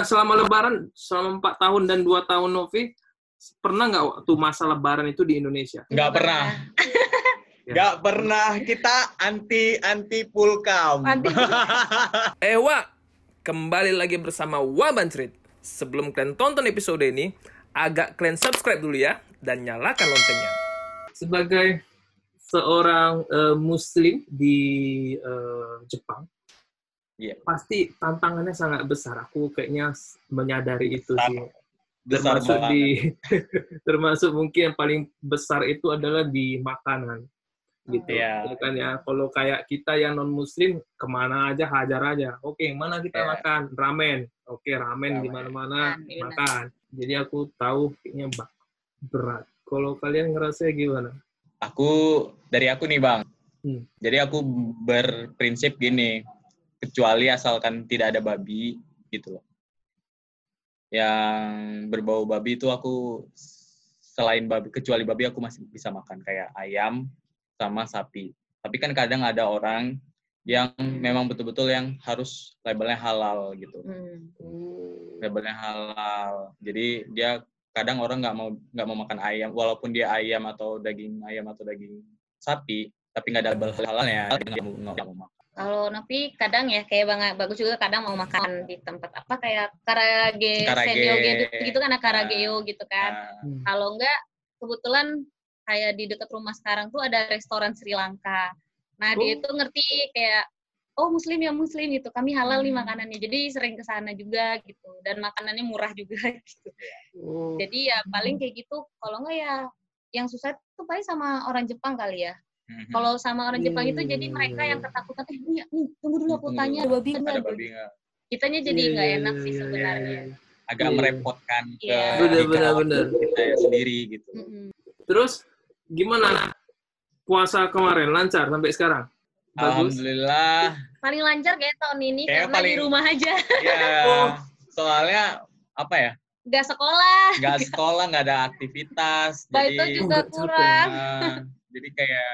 eh, selama Lebaran selama empat tahun dan dua tahun Novi pernah nggak waktu masa Lebaran itu di Indonesia? Nggak pernah. Ya. Nggak pernah. Kita anti anti pulkam. Anti. Eh Wak, kembali lagi bersama Waban Cerit. Sebelum kalian tonton episode ini, agak kalian subscribe dulu ya dan nyalakan loncengnya. Sebagai seorang eh, Muslim di eh, Jepang, Iya. pasti tantangannya sangat besar. Aku kayaknya menyadari itu Besar. sih. Besar Termasuk banget. di, termasuk mungkin yang paling besar itu adalah di makanan gitu Iya. ya kan ya kalau kayak kita yang non muslim ke mana aja hajar aja oke mana kita Iya. makan ramen oke ramen di Ramen. mana-mana Makan, makan jadi aku tahu kayaknya berat kalau kalian ngerasa gimana Aku dari aku nih bang. Hmm. Jadi aku berprinsip gini, kecuali asalkan tidak ada babi gitu loh. Yang berbau babi itu aku selain babi, kecuali babi aku masih bisa makan kayak ayam sama sapi. Tapi kan kadang ada orang yang memang betul-betul yang harus labelnya halal gitu. Hmm. labelnya halal. Jadi dia kadang orang nggak mau nggak mau makan ayam, walaupun dia ayam atau daging ayam atau daging sapi, tapi nggak ada label halalnya, dia nggak mau, nggak mau makan. Kalau Novi kadang ya kayak bang bagus juga kadang mau makan di tempat apa kayak karage, Karage. gitu, gitu kan ada karageo gitu kan. Hmm. Kalau enggak kebetulan kayak di dekat rumah sekarang tuh ada restoran Sri Lanka. Nah, dia Oh. itu ngerti kayak oh muslim ya muslim gitu. Kami halal nih Hmm. makanannya. Jadi sering ke sana juga gitu. Dan makanannya murah juga gitu. Oh, Jadi ya paling kayak gitu. Kalau enggak ya yang susah itu paling sama orang Jepang kali ya. Mhm. Kalau sama orang Jepang itu Hmm. jadi mereka yang ketakutan, eh nih, nih tunggu dulu aku Tunggu tanya ada babi ada nggak?" babi nggak? Kitanya jadi iya, nggak iya, enak iya, sih iya, sebenarnya. iya. Agak. Iya. merepotkan ke Iya. Bener, di bener, kita sendiri gitu. Mm-mm. terus gimana puasa kemarin lancar sampai sekarang bagus Alhamdulillah. Paling lancar kayak tahun ini Kayaknya karena di paling- rumah aja, Ya, Oh. soalnya apa ya? nggak sekolah. Nggak sekolah, nggak ada aktivitas. Bah jadi itu juga kurang. Nah, jadi kayak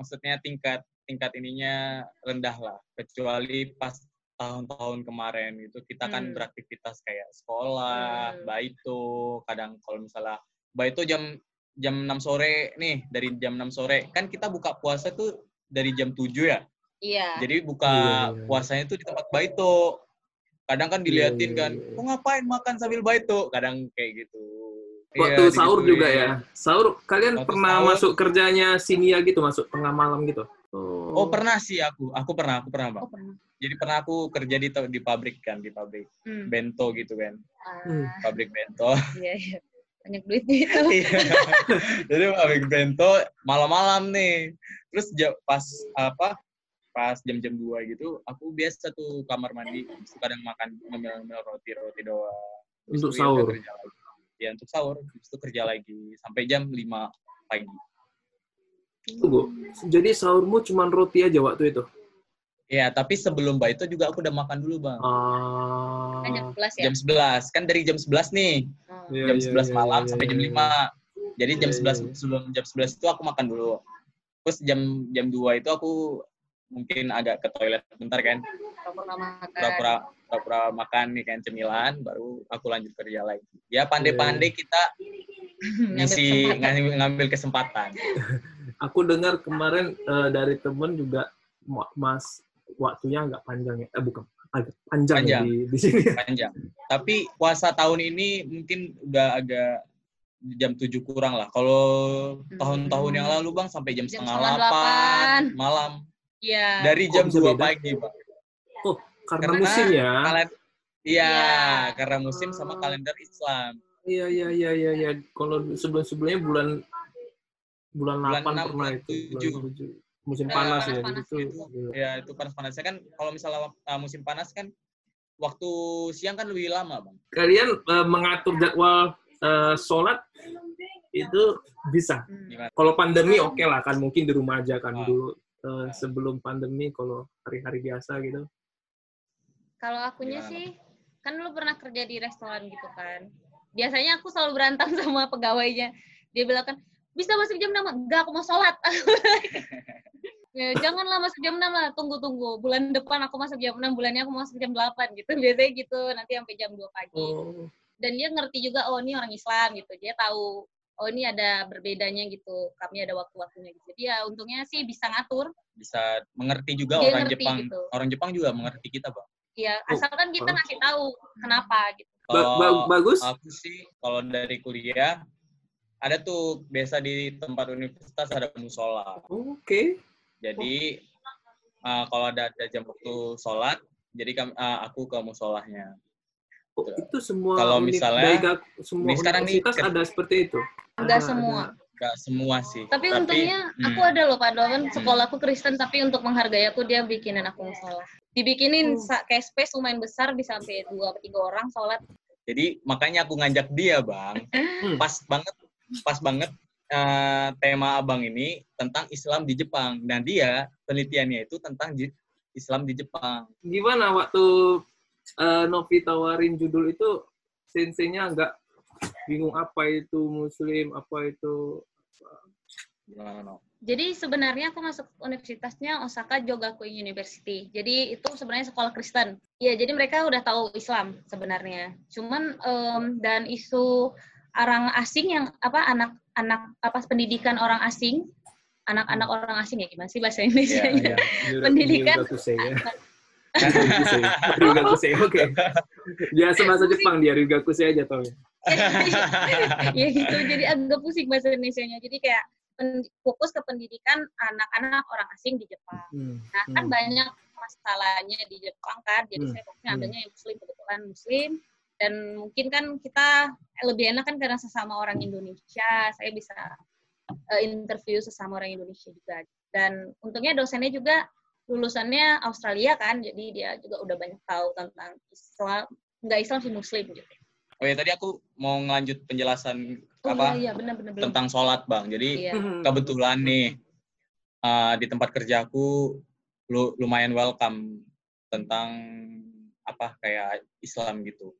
maksudnya tingkat tingkat ininya rendah lah kecuali pas tahun-tahun kemarin itu kita kan Hmm. beraktivitas kayak sekolah, Hmm. baito, kadang kalau misalnya baito jam jam 6 sore nih dari jam 6 sore kan kita buka puasa tuh dari jam 7 ya. Iya. Jadi buka Iya, iya, iya. puasanya tuh di tempat baito. Kadang kan diliatin Iya, iya, kan, iya. "Kok ngapain makan sambil baito?" Kadang kayak gitu. Waktu Iya, sahur juga ya sahur kalian Waktu pernah sahur. masuk kerjanya sinia gitu masuk tengah malam gitu Oh, pernah sih aku. Aku pernah, aku pernah, Bang. Oh pernah. Jadi pernah aku kerja di di pabrik kan, di pabrik Hmm. bento gitu kan. Hmm. Pabrik bento. iya iya. Banyak duitnya itu. Iya. Jadi pabrik bento malam-malam nih. Terus pas apa? Pas jam-jam 2 gitu, aku biasa tuh kamar mandi, kadang makan ngemil-ngemil roti-roti doang. Terus Untuk ya sahur? udah kerja lagi. Ya, untuk sahur. Terus itu kerja lagi sampai jam 5 pagi. Tunggu. jadi sahurmu cuma roti aja waktu itu Ya, tapi sebelum itu juga aku udah makan dulu, Bang. ah Kan jam 11 ya. Jam 11. Kan dari jam 11 nih. Oh. Iya, jam iya, 11 iya, malam iya, sampai iya, jam iya. 5. Jadi jam Iya, 11 iya. sebelum jam 11 itu aku makan dulu. Terus jam jam 2 itu aku mungkin agak ke toilet bentar kan. Pura-pura makan. Pura-pura pura-pura makan nih kan cemilan baru aku lanjut kerja lagi. Ya pandai-pandai kita Ngambil ngisi ngambil, ngambil kesempatan. aku dengar kemarin eh, dari temen juga ma- mas waktunya agak panjang ya eh bukan agak panjang, ya Panjang. di, di sini Panjang. Tapi puasa tahun ini mungkin udah agak jam 7 kurang lah. Kalau tahun-tahun yang lalu Bang sampai jam, Jam setengah delapan. malam. Iya. Dari jam bisa 2 beda? pagi, Bang. karena, Karena musim ya Iya, Iya. karena musim sama Oh. kalender Islam. iya iya iya iya iya kalau sebelum sebelumnya bulan bulan Bulan 8 enam, pernah bulan itu bulan tujuh. tujuh. musim Udah panas ya panas-panas gitu gitu. Gila. Ya, itu panas-panasnya kan kalau misalnya uh, musim panas kan waktu siang kan lebih lama, Bang. kalian eh, mengatur jadwal eh, sholat itu bisa Hmm. Kalau pandemi oke lah kan mungkin di rumah aja kan Ah. dulu eh, sebelum pandemi kalau hari-hari biasa gitu Kalau akunya Gimana? sih, kan lu pernah kerja di restoran gitu kan. Biasanya aku selalu berantem sama pegawainya. Dia bilang kan, bisa masuk jam 6? Enggak, aku mau sholat. Ya, janganlah masuk jam 6 lah, tunggu-tunggu. Bulan depan aku masuk jam 6, bulannya aku masuk jam 8 gitu. Biasanya gitu, nanti sampai jam 2 pagi. Oh. Dan dia ngerti juga, oh ini orang Islam gitu. Dia tahu, oh ini ada berbedanya gitu. Kami ada waktu-waktunya gitu. Jadi ya untungnya sih bisa ngatur. Bisa mengerti juga Dia orang ngerti Jepang. gitu. Orang Jepang juga mengerti kita, Bang. Ya, Oh, asalkan kita oh. ngasih tahu kenapa gitu. Ba- ba- bagus. aku sih kalau dari kuliah ada tuh biasa di tempat universitas ada musola. Oke. Jadi uh, kalau ada, ada jam waktu sholat, jadi kam- uh, aku ke musolahnya. Oh, itu semua Kalau misalnya- baik semua ini sekarang nih, ada seperti itu. Enggak Ada- semua. ada. Gak semua sih. Tapi, untungnya hmm. aku ada loh Pak Doan, sekolahku Kristen tapi untuk menghargai aku dia bikinin aku sholat. Dibikinin sa- kayak space lumayan besar bisa sampai dua atau tiga orang sholat. Jadi makanya aku ngajak dia, Bang. Hmm. Pas banget, pas banget uh, tema abang ini tentang Islam di Jepang. Dan dia penelitiannya itu tentang Islam di Jepang. Gimana waktu eh, Novi tawarin judul itu, senseinya agak bingung apa itu muslim, apa itu Gimana, no? Jadi sebenarnya aku masuk universitasnya Osaka Jogakuin University. Jadi itu sebenarnya sekolah Kristen. Iya, jadi mereka udah tahu Islam sebenarnya. Cuman em, dan isu orang asing yang apa anak-anak apa pendidikan orang asing, anak-anak orang asing ya gimana sih bahasa Indonesia? Iya, Pendidikan. Ryugakusei, oke. Biasa bahasa Jepang dia, Ryugakusei aja tau. ya gitu. Jadi agak pusing bahasa Indonesia-nya. Jadi kayak fokus ke pendidikan anak-anak orang asing di Jepang. Hmm. Nah, kan Hmm. banyak masalahnya di Jepang kan, jadi Hmm. saya fokusnya Hmm. ambilnya yang muslim, kebetulan muslim. Dan mungkin kan kita lebih enak kan karena sesama orang Indonesia, saya bisa eh, interview sesama orang Indonesia juga. Dan untungnya dosennya juga lulusannya Australia kan, jadi dia juga udah banyak tahu tentang Islam, nggak Islam sih muslim gitu. Oh ya tadi aku mau ngelanjut penjelasan Oh apa iya, iya benar belum. tentang sholat bang. Jadi Iya. Hmm. kebetulan nih uh, di tempat kerjaku lu- lumayan welcome tentang apa kayak Islam gitu.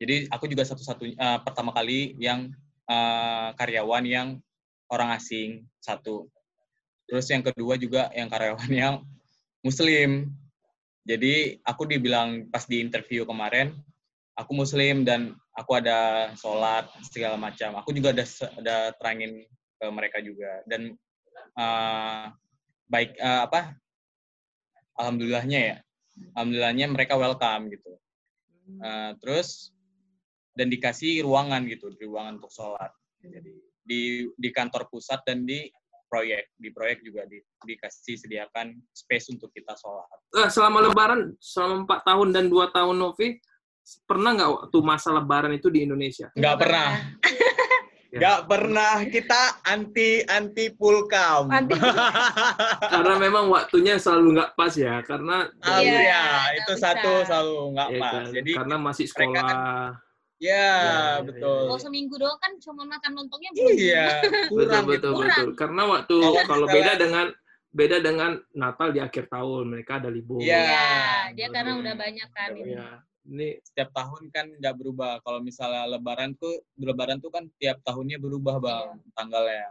Jadi aku juga satu-satunya uh, pertama kali yang uh, karyawan yang orang asing satu. Terus yang kedua juga yang karyawan yang Muslim. Jadi aku dibilang pas di interview kemarin aku Muslim dan aku ada sholat segala macam. Aku juga ada ada terangin ke mereka juga dan uh, baik uh, apa alhamdulillahnya ya alhamdulillahnya mereka welcome gitu Uh, terus dan dikasih ruangan gitu ruangan untuk sholat jadi di di kantor pusat dan di proyek di proyek juga di, dikasih sediakan space untuk kita sholat Eh, selama Lebaran, selama empat tahun dan dua tahun Novi, pernah nggak waktu masa Lebaran itu di Indonesia? nggak pernah nggak pernah kita anti anti pulkam Anti- Karena memang waktunya selalu nggak pas ya, karena Ah, Iya, ya, nggak itu bisa. satu selalu nggak ya pas. kan, Jadi karena masih mereka sekolah. kan- ya, Ya, ya, betul. Kalau seminggu doang kan cuma makan lontongnya belum. Iya, betul kurang betul gitu. Kurang. betul. Karena waktu Kalau kalau beda dengan beda dengan Natal di akhir tahun, mereka ada libur. Iya. Iya, dia betul. karena udah banyak kan ini. Ya, ini Setiap tahun kan nggak berubah. Kalau misalnya Lebaran tuh, Lebaran tuh kan tiap tahunnya berubah bang tanggalnya.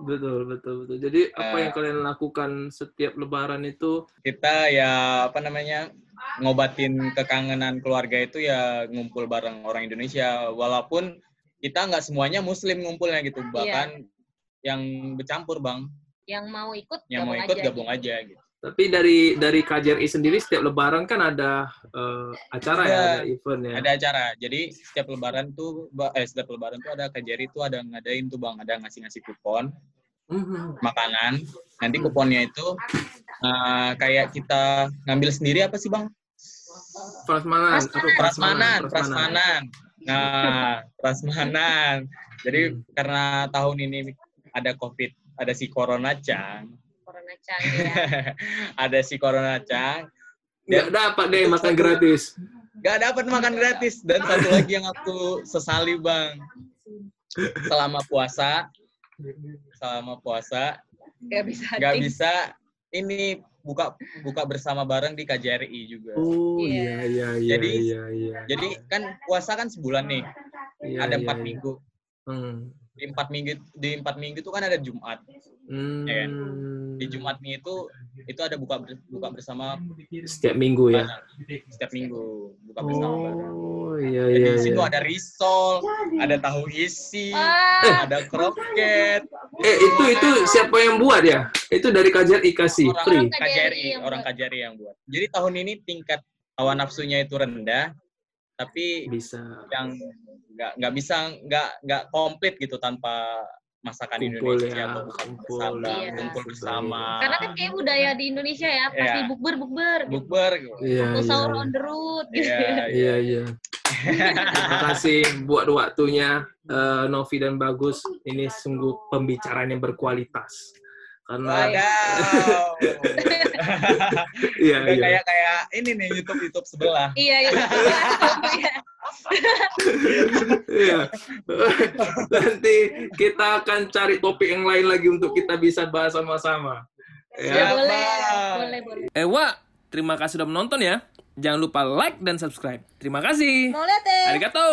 Betul betul betul. Jadi apa Eh. yang kalian lakukan setiap Lebaran itu? Kita ya apa namanya ngobatin kekangenan keluarga itu ya ngumpul bareng orang Indonesia. Walaupun kita nggak semuanya Muslim ngumpulnya gitu, Iya. bahkan yang bercampur bang, Yang mau ikut yang mau ikut aja. gabung aja gitu. Tapi dari dari KJRI sendiri setiap Lebaran kan ada eh, acara ya, Ada. ada event ya. ada acara jadi setiap lebaran tuh eh setiap lebaran tuh ada kejari tuh ada ngadain tuh bang ada ngasih ngasih kupon Mhm. makanan nanti kuponnya itu eh, kayak kita ngambil sendiri apa sih bang Prasmanan, Prasmanan. prasmanan prasmanan nah prasmanan jadi Hmm. karena tahun ini ada covid ada si corona cang Corona Cang ya. ada si corona cang Nggak dapat deh makan gratis. Gak dapat makan gratis dan satu lagi yang aku sesali bang selama puasa selama puasa Gak bisa. nggak bisa ini buka buka bersama bareng di KJRI juga Oh Iya. iya iya iya Jadi- iya iya. jadi kan puasa kan sebulan nih Iya, ada iya, empat iya. minggu Hmm. Di empat minggu di empat minggu itu kan ada Jumat. Hmm. Ya kan? Di Jumatnya itu itu ada buka ber- buka bersama Setiap minggu ya. setiap minggu buka bersama. Oh iya Jadi iya. di situ iya. ada risol, ada tahu isi, Wah, ada kroket, Eh itu itu siapa yang buat ya? Itu dari kajian IKASI Orang- free. KJRI KJRI, orang. KJRI yang buat. Jadi tahun ini tingkat hawa nafsunya itu rendah, tapi Bisa. yang nggak nggak bisa nggak nggak komplit gitu tanpa masakan Kumpul Indonesia ya, atau kumpul. bersama, Iya. kumpul bersama, karena kan kayak budaya di Indonesia ya, pasti Iya. bukber bukber, gitu. bukber, gitu. Iya Atau iya. sahur on the road, gitu. Iya, Iya iya. Terima kasih buat waktunya eh, Novi dan Bagus. Ini sungguh pembicaraan yang berkualitas. Karena Wadaw. iya Udah iya. kayak kayak ini nih YouTube YouTube sebelah. Iya, iya. Iya. Iya. Nanti kita akan cari topik yang lain lagi untuk kita bisa bahas sama-sama. Ya, Ya. boleh, boleh, boleh. Ewa, terima kasih sudah menonton ya. Jangan lupa like dan subscribe. Terima kasih. Mau lihat ya? Arigato.